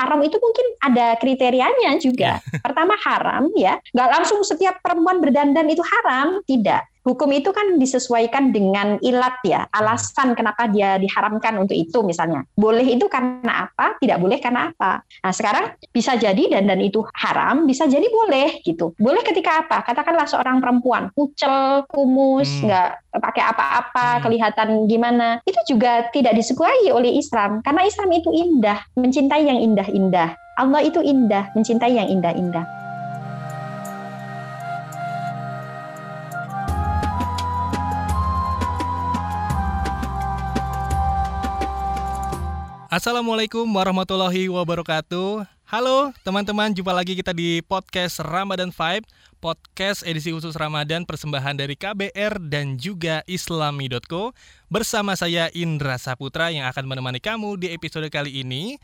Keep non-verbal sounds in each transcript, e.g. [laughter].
haram itu mungkin ada kriterianya juga. Pertama haram ya, nggak langsung setiap perempuan berdandan itu haram, tidak hukum itu kan disesuaikan dengan ilat ya, alasan kenapa dia diharamkan untuk itu misalnya. Boleh itu karena apa, tidak boleh karena apa. Nah sekarang bisa jadi dan dan itu haram, bisa jadi boleh gitu. Boleh ketika apa? Katakanlah seorang perempuan kucel, kumus, hmm. nggak pakai apa-apa, hmm. kelihatan gimana. Itu juga tidak disukai oleh Islam karena Islam itu indah, mencintai yang indah-indah. Allah itu indah, mencintai yang indah-indah. Assalamualaikum warahmatullahi wabarakatuh. Halo teman-teman, jumpa lagi kita di podcast Ramadan Vibe, podcast edisi khusus Ramadan persembahan dari KBR dan juga islami.co bersama saya Indra Saputra yang akan menemani kamu di episode kali ini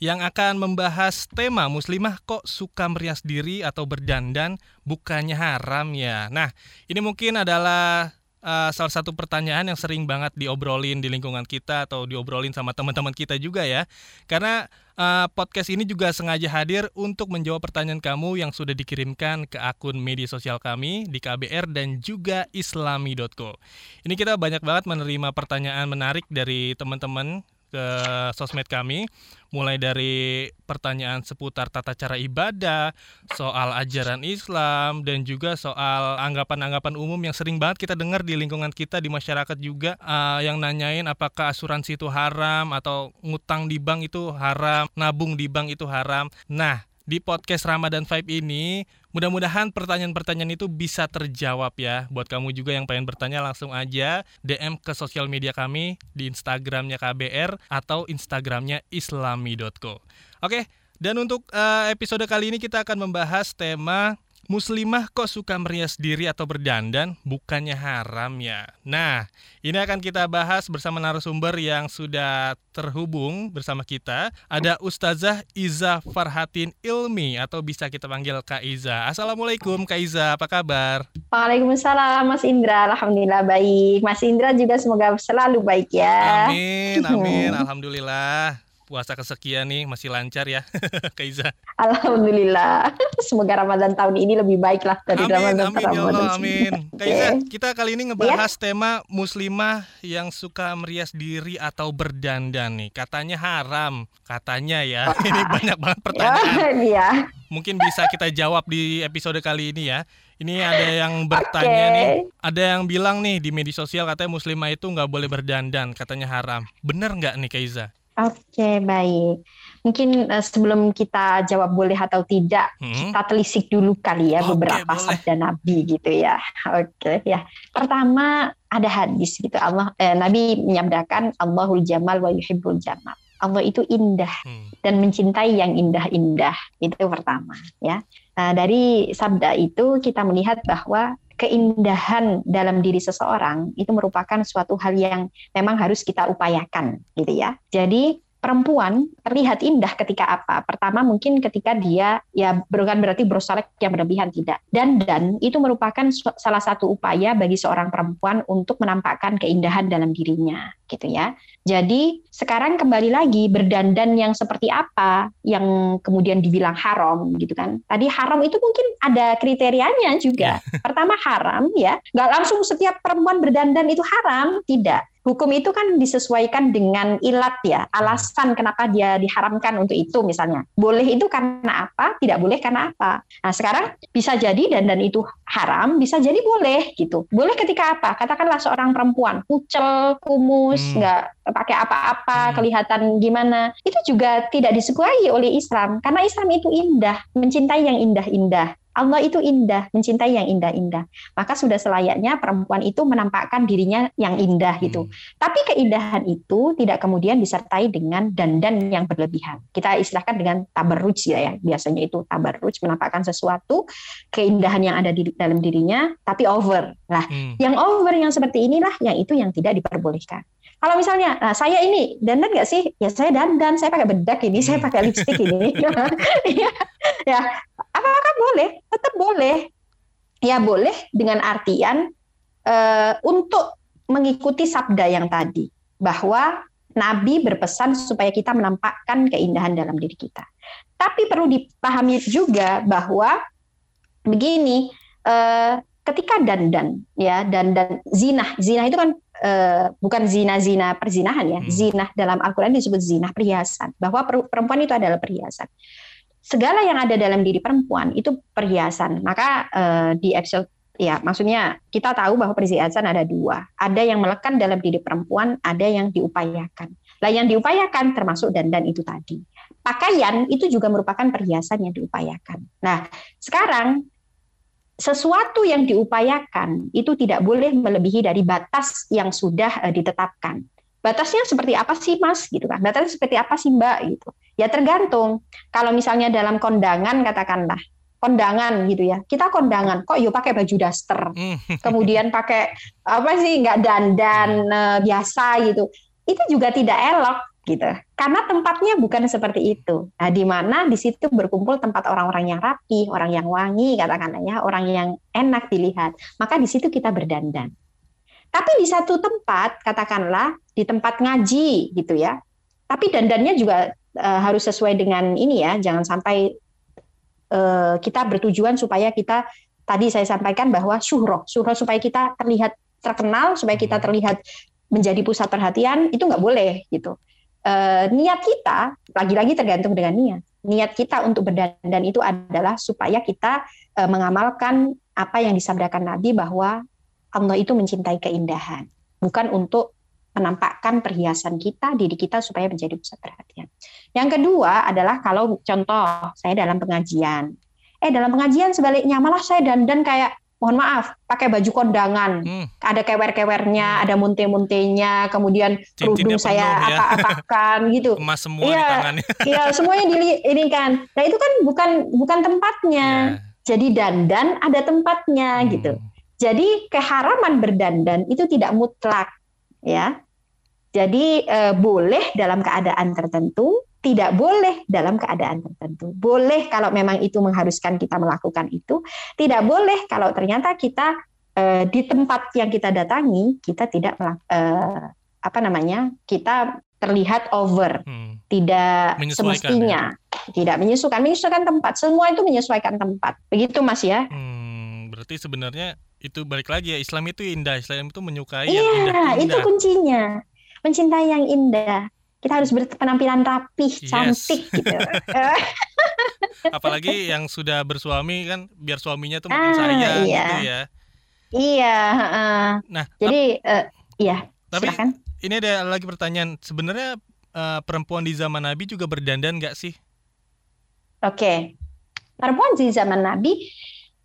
yang akan membahas tema muslimah kok suka merias diri atau berdandan bukannya haram ya. Nah, ini mungkin adalah uh, salah satu pertanyaan yang sering banget diobrolin di lingkungan kita atau diobrolin sama teman-teman kita juga ya. Karena uh, podcast ini juga sengaja hadir untuk menjawab pertanyaan kamu yang sudah dikirimkan ke akun media sosial kami di KBR dan juga islami.co. Ini kita banyak banget menerima pertanyaan menarik dari teman-teman ke sosmed kami mulai dari pertanyaan seputar tata cara ibadah, soal ajaran Islam dan juga soal anggapan-anggapan umum yang sering banget kita dengar di lingkungan kita di masyarakat juga uh, yang nanyain apakah asuransi itu haram atau ngutang di bank itu haram, nabung di bank itu haram. Nah, di podcast Ramadan Vibe ini mudah-mudahan pertanyaan-pertanyaan itu bisa terjawab ya. Buat kamu juga yang pengen bertanya langsung aja DM ke sosial media kami di Instagramnya KBR atau Instagramnya islami.co oke dan untuk uh, episode kali ini kita akan membahas tema Muslimah kok suka merias diri atau berdandan bukannya haram ya. Nah, ini akan kita bahas bersama narasumber yang sudah terhubung bersama kita. Ada Ustazah Iza Farhatin Ilmi atau bisa kita panggil Kak Iza. Assalamualaikum Kak Iza, apa kabar? Waalaikumsalam Mas Indra, Alhamdulillah baik. Mas Indra juga semoga selalu baik ya. Amin, amin, Alhamdulillah puasa kesekian nih masih lancar ya [laughs] Kaiza. Alhamdulillah. [laughs] Semoga Ramadan tahun ini lebih baik lah dari amin, Ramadan amin, ya Allah, amin. [laughs] Kaiza, kita kali ini ngebahas ya? tema muslimah yang suka merias diri atau berdandan nih. Katanya haram, katanya ya. Ini banyak banget pertanyaan. Ya, Mungkin bisa kita jawab di episode kali ini ya. Ini ada yang bertanya okay. nih, ada yang bilang nih di media sosial katanya muslimah itu nggak boleh berdandan, katanya haram. Bener nggak nih Kaiza? Oke, baik. Mungkin uh, sebelum kita jawab boleh atau tidak, hmm. kita telisik dulu kali ya okay, beberapa boleh. sabda Nabi gitu ya. Oke, ya. Pertama ada hadis gitu. Allah eh, Nabi menyabdakan Allahul Jamal wa yuhibbul jamal. Allah itu indah hmm. dan mencintai yang indah-indah. Itu pertama, ya. Nah, dari sabda itu kita melihat bahwa keindahan dalam diri seseorang itu merupakan suatu hal yang memang harus kita upayakan gitu ya. Jadi perempuan terlihat indah ketika apa? Pertama mungkin ketika dia ya bukan berarti brosalek yang berlebihan tidak. Dan dan itu merupakan salah satu upaya bagi seorang perempuan untuk menampakkan keindahan dalam dirinya gitu ya. Jadi sekarang kembali lagi berdandan yang seperti apa yang kemudian dibilang haram gitu kan. Tadi haram itu mungkin ada kriterianya juga. Ya. Pertama haram ya, nggak langsung setiap perempuan berdandan itu haram, tidak hukum itu kan disesuaikan dengan ilat ya, alasan kenapa dia diharamkan untuk itu misalnya. Boleh itu karena apa, tidak boleh karena apa. Nah sekarang bisa jadi dan dan itu haram, bisa jadi boleh gitu. Boleh ketika apa? Katakanlah seorang perempuan kucel, kumus, hmm. nggak pakai apa-apa, hmm. kelihatan gimana, itu juga tidak disukai oleh Islam karena Islam itu indah, mencintai yang indah-indah. Allah itu indah, mencintai yang indah-indah. Maka sudah selayaknya perempuan itu menampakkan dirinya yang indah gitu. Hmm. Tapi keindahan itu tidak kemudian disertai dengan dandan yang berlebihan. Kita istilahkan dengan tabarruj ya, ya. Biasanya itu tabarruj menampakkan sesuatu keindahan yang ada di dalam dirinya tapi over. Nah, hmm. yang over yang seperti inilah yang itu yang tidak diperbolehkan. Kalau misalnya, nah saya ini dandan nggak sih? Ya saya dandan, saya pakai bedak ini, saya hmm. pakai lipstick ini. [laughs] [laughs] ya, ya, apakah boleh? Tetap boleh. Ya boleh dengan artian uh, untuk mengikuti sabda yang tadi bahwa Nabi berpesan supaya kita menampakkan keindahan dalam diri kita. Tapi perlu dipahami juga bahwa begini, eh, ketika dandan ya dandan zina, zina itu kan eh, bukan zina-zina perzinahan ya, hmm. zina dalam Al-Qur'an disebut zina perhiasan, bahwa perempuan itu adalah perhiasan. Segala yang ada dalam diri perempuan itu perhiasan. Maka eh, di episode Ya, maksudnya kita tahu bahwa perhiasan ada dua. Ada yang melekat dalam diri perempuan, ada yang diupayakan. Lah yang diupayakan termasuk dandan itu tadi. Pakaian itu juga merupakan perhiasan yang diupayakan. Nah, sekarang sesuatu yang diupayakan itu tidak boleh melebihi dari batas yang sudah uh, ditetapkan. Batasnya seperti apa sih, Mas? Gitu kan. Batasnya seperti apa sih, Mbak? Gitu. Ya tergantung. Kalau misalnya dalam kondangan katakanlah kondangan gitu ya. Kita kondangan kok yuk pakai baju daster. Hmm. [laughs] Kemudian pakai apa sih nggak dandan uh, biasa gitu. Itu juga tidak elok gitu. Karena tempatnya bukan seperti itu. Nah, di mana di situ berkumpul tempat orang-orang yang rapi, orang yang wangi katakanlah ya, orang yang enak dilihat. Maka di situ kita berdandan. Tapi di satu tempat katakanlah di tempat ngaji gitu ya. Tapi dandannya juga uh, harus sesuai dengan ini ya, jangan sampai Eh, kita bertujuan supaya kita tadi saya sampaikan bahwa syuhroh, syuhroh supaya kita terlihat terkenal, supaya kita hmm. terlihat menjadi pusat perhatian itu nggak boleh gitu. E, niat kita lagi-lagi tergantung dengan niat. Niat kita untuk berdandan itu adalah supaya kita e, mengamalkan apa yang disabdakan Nabi bahwa Allah itu mencintai keindahan, bukan untuk menampakkan perhiasan kita, diri kita supaya menjadi pusat perhatian. Yang kedua adalah kalau contoh saya dalam pengajian. Eh dalam pengajian sebaliknya malah saya dandan kayak mohon maaf pakai baju kondangan hmm. ada kewer-kewernya hmm. ada munte-muntenya kemudian kerudung saya ya. apa-apakan gitu emas semua ya, di tangannya [laughs] iya semuanya di ini kan nah itu kan bukan bukan tempatnya yeah. jadi dandan ada tempatnya hmm. gitu jadi keharaman berdandan itu tidak mutlak ya. Jadi eh, boleh dalam keadaan tertentu, tidak boleh dalam keadaan tertentu. Boleh kalau memang itu mengharuskan kita melakukan itu, tidak boleh kalau ternyata kita eh, di tempat yang kita datangi kita tidak eh, apa namanya? kita terlihat over, hmm. tidak semestinya, ya? tidak menyesuaikan, menyesuaikan tempat. Semua itu menyesuaikan tempat. Begitu Mas ya. Hmm, berarti sebenarnya itu balik lagi ya Islam itu indah. Islam itu menyukai iya, yang indah, indah. itu kuncinya. Mencintai yang indah. Kita harus berpenampilan rapih yes. cantik gitu. [laughs] Apalagi yang sudah bersuami kan biar suaminya tuh makin ah, sayang iya. gitu ya. Iya uh, nah jadi uh, iya tapi silakan. ini ada lagi pertanyaan. Sebenarnya uh, perempuan di zaman Nabi juga berdandan nggak sih? Oke. Okay. perempuan di zaman Nabi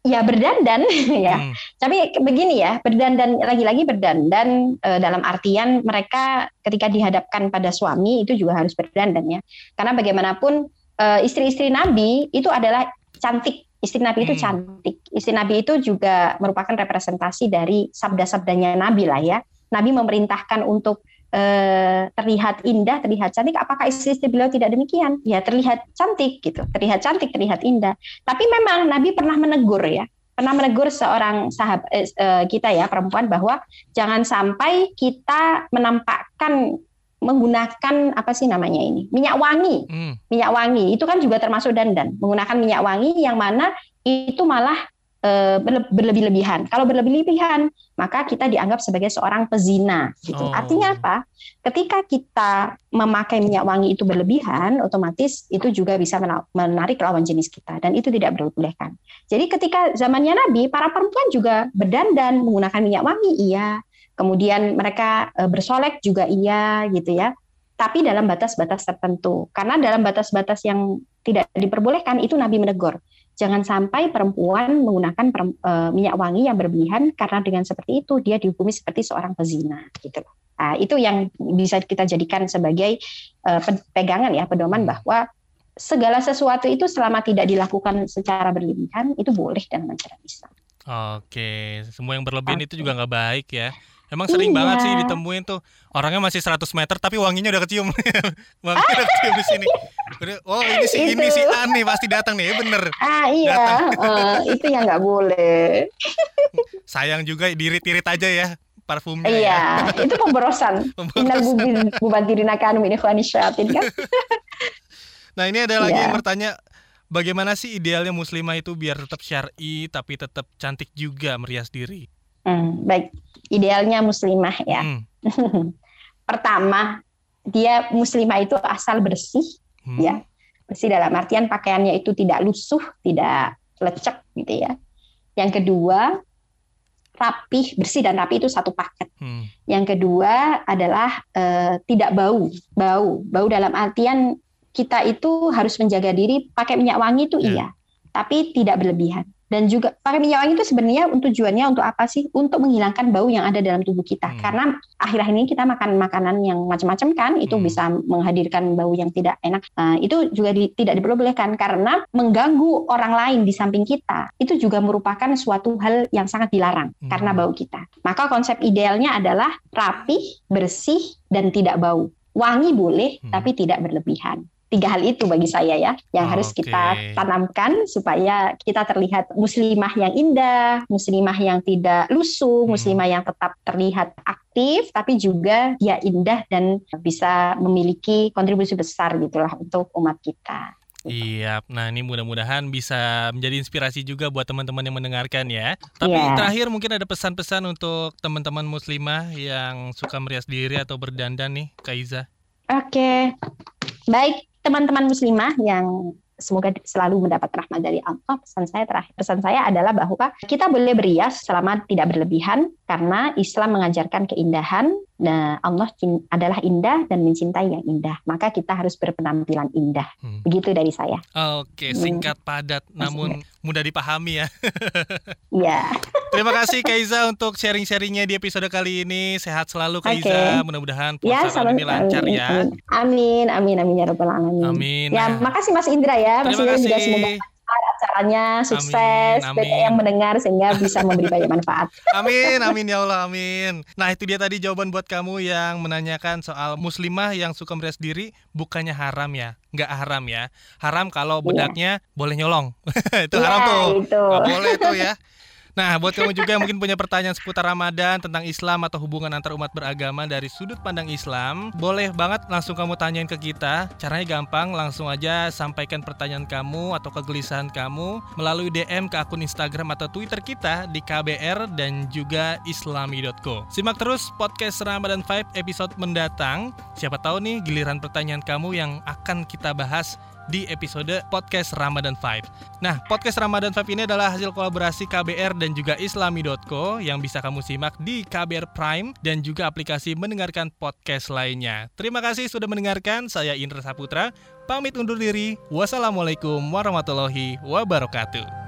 ya berdandan [laughs] ya. Hmm. Tapi begini ya, berdandan lagi-lagi berdandan e, dalam artian mereka ketika dihadapkan pada suami itu juga harus berdandan ya. Karena bagaimanapun e, istri-istri Nabi itu adalah cantik. Istri Nabi itu hmm. cantik. Istri Nabi itu juga merupakan representasi dari sabda-sabdanya Nabi lah ya. Nabi memerintahkan untuk eh, terlihat indah, terlihat cantik. Apakah istri-istri beliau tidak demikian? Ya terlihat cantik gitu, terlihat cantik, terlihat indah. Tapi memang Nabi pernah menegur ya, pernah menegur seorang sahabat eh, eh, kita ya perempuan bahwa jangan sampai kita menampakkan menggunakan apa sih namanya ini minyak wangi, hmm. minyak wangi itu kan juga termasuk dandan menggunakan minyak wangi yang mana itu malah berlebih-lebihan. Kalau berlebih-lebihan, maka kita dianggap sebagai seorang pezina. Gitu. Oh. Artinya apa? Ketika kita memakai minyak wangi itu berlebihan, otomatis itu juga bisa menarik lawan jenis kita, dan itu tidak diperbolehkan. Jadi ketika zamannya Nabi, para perempuan juga berdandan menggunakan minyak wangi, iya. Kemudian mereka eh, bersolek juga iya, gitu ya tapi dalam batas-batas tertentu. Karena dalam batas-batas yang tidak diperbolehkan itu Nabi menegur jangan sampai perempuan menggunakan per, uh, minyak wangi yang berlebihan karena dengan seperti itu dia dihukumi seperti seorang pezina gitu Nah, itu yang bisa kita jadikan sebagai uh, pegangan ya pedoman bahwa segala sesuatu itu selama tidak dilakukan secara berlebihan itu boleh dalam ajaran Islam. Oke, semua yang berlebihan Oke. itu juga nggak baik ya. Emang sering iya. banget sih ditemuin tuh orangnya masih 100 meter tapi wanginya udah kecium. [laughs] wanginya udah kecium di sini. oh ini si ini si Ani pasti datang nih, bener. Ah iya, uh, [laughs] itu yang nggak boleh. [laughs] Sayang juga dirit-irit aja ya parfumnya iya ya. itu pemborosan innal mubadirina kanu min ikhwani syayatin kan nah ini ada lagi yeah. yang bertanya Bagaimana sih idealnya muslimah itu biar tetap syar'i tapi tetap cantik juga merias diri? Hmm, baik, idealnya muslimah ya. Hmm. [laughs] Pertama, dia muslimah itu asal bersih hmm. ya. Bersih dalam artian pakaiannya itu tidak lusuh, tidak lecek gitu ya. Yang kedua, rapih, bersih dan rapi itu satu paket. Hmm. Yang kedua adalah uh, tidak bau, bau, bau dalam artian kita itu harus menjaga diri pakai minyak wangi itu yeah. iya, tapi tidak berlebihan. Dan juga pakai minyak wangi itu sebenarnya untuk tujuannya untuk apa sih? Untuk menghilangkan bau yang ada dalam tubuh kita. Hmm. Karena akhir-akhir ini kita makan makanan yang macam-macam kan, itu hmm. bisa menghadirkan bau yang tidak enak. Nah, itu juga di, tidak diperbolehkan karena mengganggu orang lain di samping kita. Itu juga merupakan suatu hal yang sangat dilarang hmm. karena bau kita. Maka konsep idealnya adalah rapih, bersih, dan tidak bau. Wangi boleh, hmm. tapi tidak berlebihan tiga hal itu bagi saya ya yang oh, harus okay. kita tanamkan supaya kita terlihat muslimah yang indah, muslimah yang tidak lusuh, hmm. muslimah yang tetap terlihat aktif tapi juga dia indah dan bisa memiliki kontribusi besar gitulah untuk umat kita. Iya, nah ini mudah-mudahan bisa menjadi inspirasi juga buat teman-teman yang mendengarkan ya. Tapi yeah. terakhir mungkin ada pesan-pesan untuk teman-teman muslimah yang suka merias diri atau berdandan nih, Kaiza. Oke, okay. baik teman-teman muslimah yang semoga selalu mendapat rahmat dari Allah. Pesan saya terakhir, pesan saya adalah bahwa kita boleh berias selama tidak berlebihan karena Islam mengajarkan keindahan Nah, Allah adalah indah dan mencintai yang indah. Maka kita harus berpenampilan indah. Hmm. Begitu dari saya. Oke, singkat padat hmm. namun mudah dipahami ya. [laughs] Iya. Terima kasih Kaiza untuk sharing-sharingnya di episode kali ini. Sehat selalu Kaiza. Okay. Mudah-mudahan puasa ya, ini lancar ya. Amin, amin, amin ya rabbal alamin. Amin. Ya, nah. makasih Mas Indra ya. Mas Terima kasih. juga semoga acaranya sukses amin, amin. yang mendengar sehingga bisa memberi banyak manfaat. [laughs] Amin, amin ya Allah, amin. Nah itu dia tadi jawaban buat kamu yang menanyakan soal muslimah yang suka merias diri bukannya haram ya, nggak haram ya. Haram kalau iya. bedaknya yeah. boleh nyolong, [laughs] itu haram yeah, tuh, itu. nggak boleh tuh ya. [laughs] Nah, buat kamu juga yang mungkin punya pertanyaan seputar Ramadan tentang Islam atau hubungan antar umat beragama dari sudut pandang Islam, boleh banget langsung kamu tanyain ke kita. Caranya gampang, langsung aja sampaikan pertanyaan kamu atau kegelisahan kamu melalui DM ke akun Instagram atau Twitter kita di KBR dan juga islami.co. Simak terus podcast Ramadan 5 episode mendatang. Siapa tahu nih giliran pertanyaan kamu yang akan kita bahas di episode podcast Ramadan 5. Nah, podcast Ramadan 5 ini adalah hasil kolaborasi KBR dan juga islami.co yang bisa kamu simak di KBR Prime dan juga aplikasi mendengarkan podcast lainnya. Terima kasih sudah mendengarkan. Saya Indra Saputra, pamit undur diri. Wassalamualaikum warahmatullahi wabarakatuh.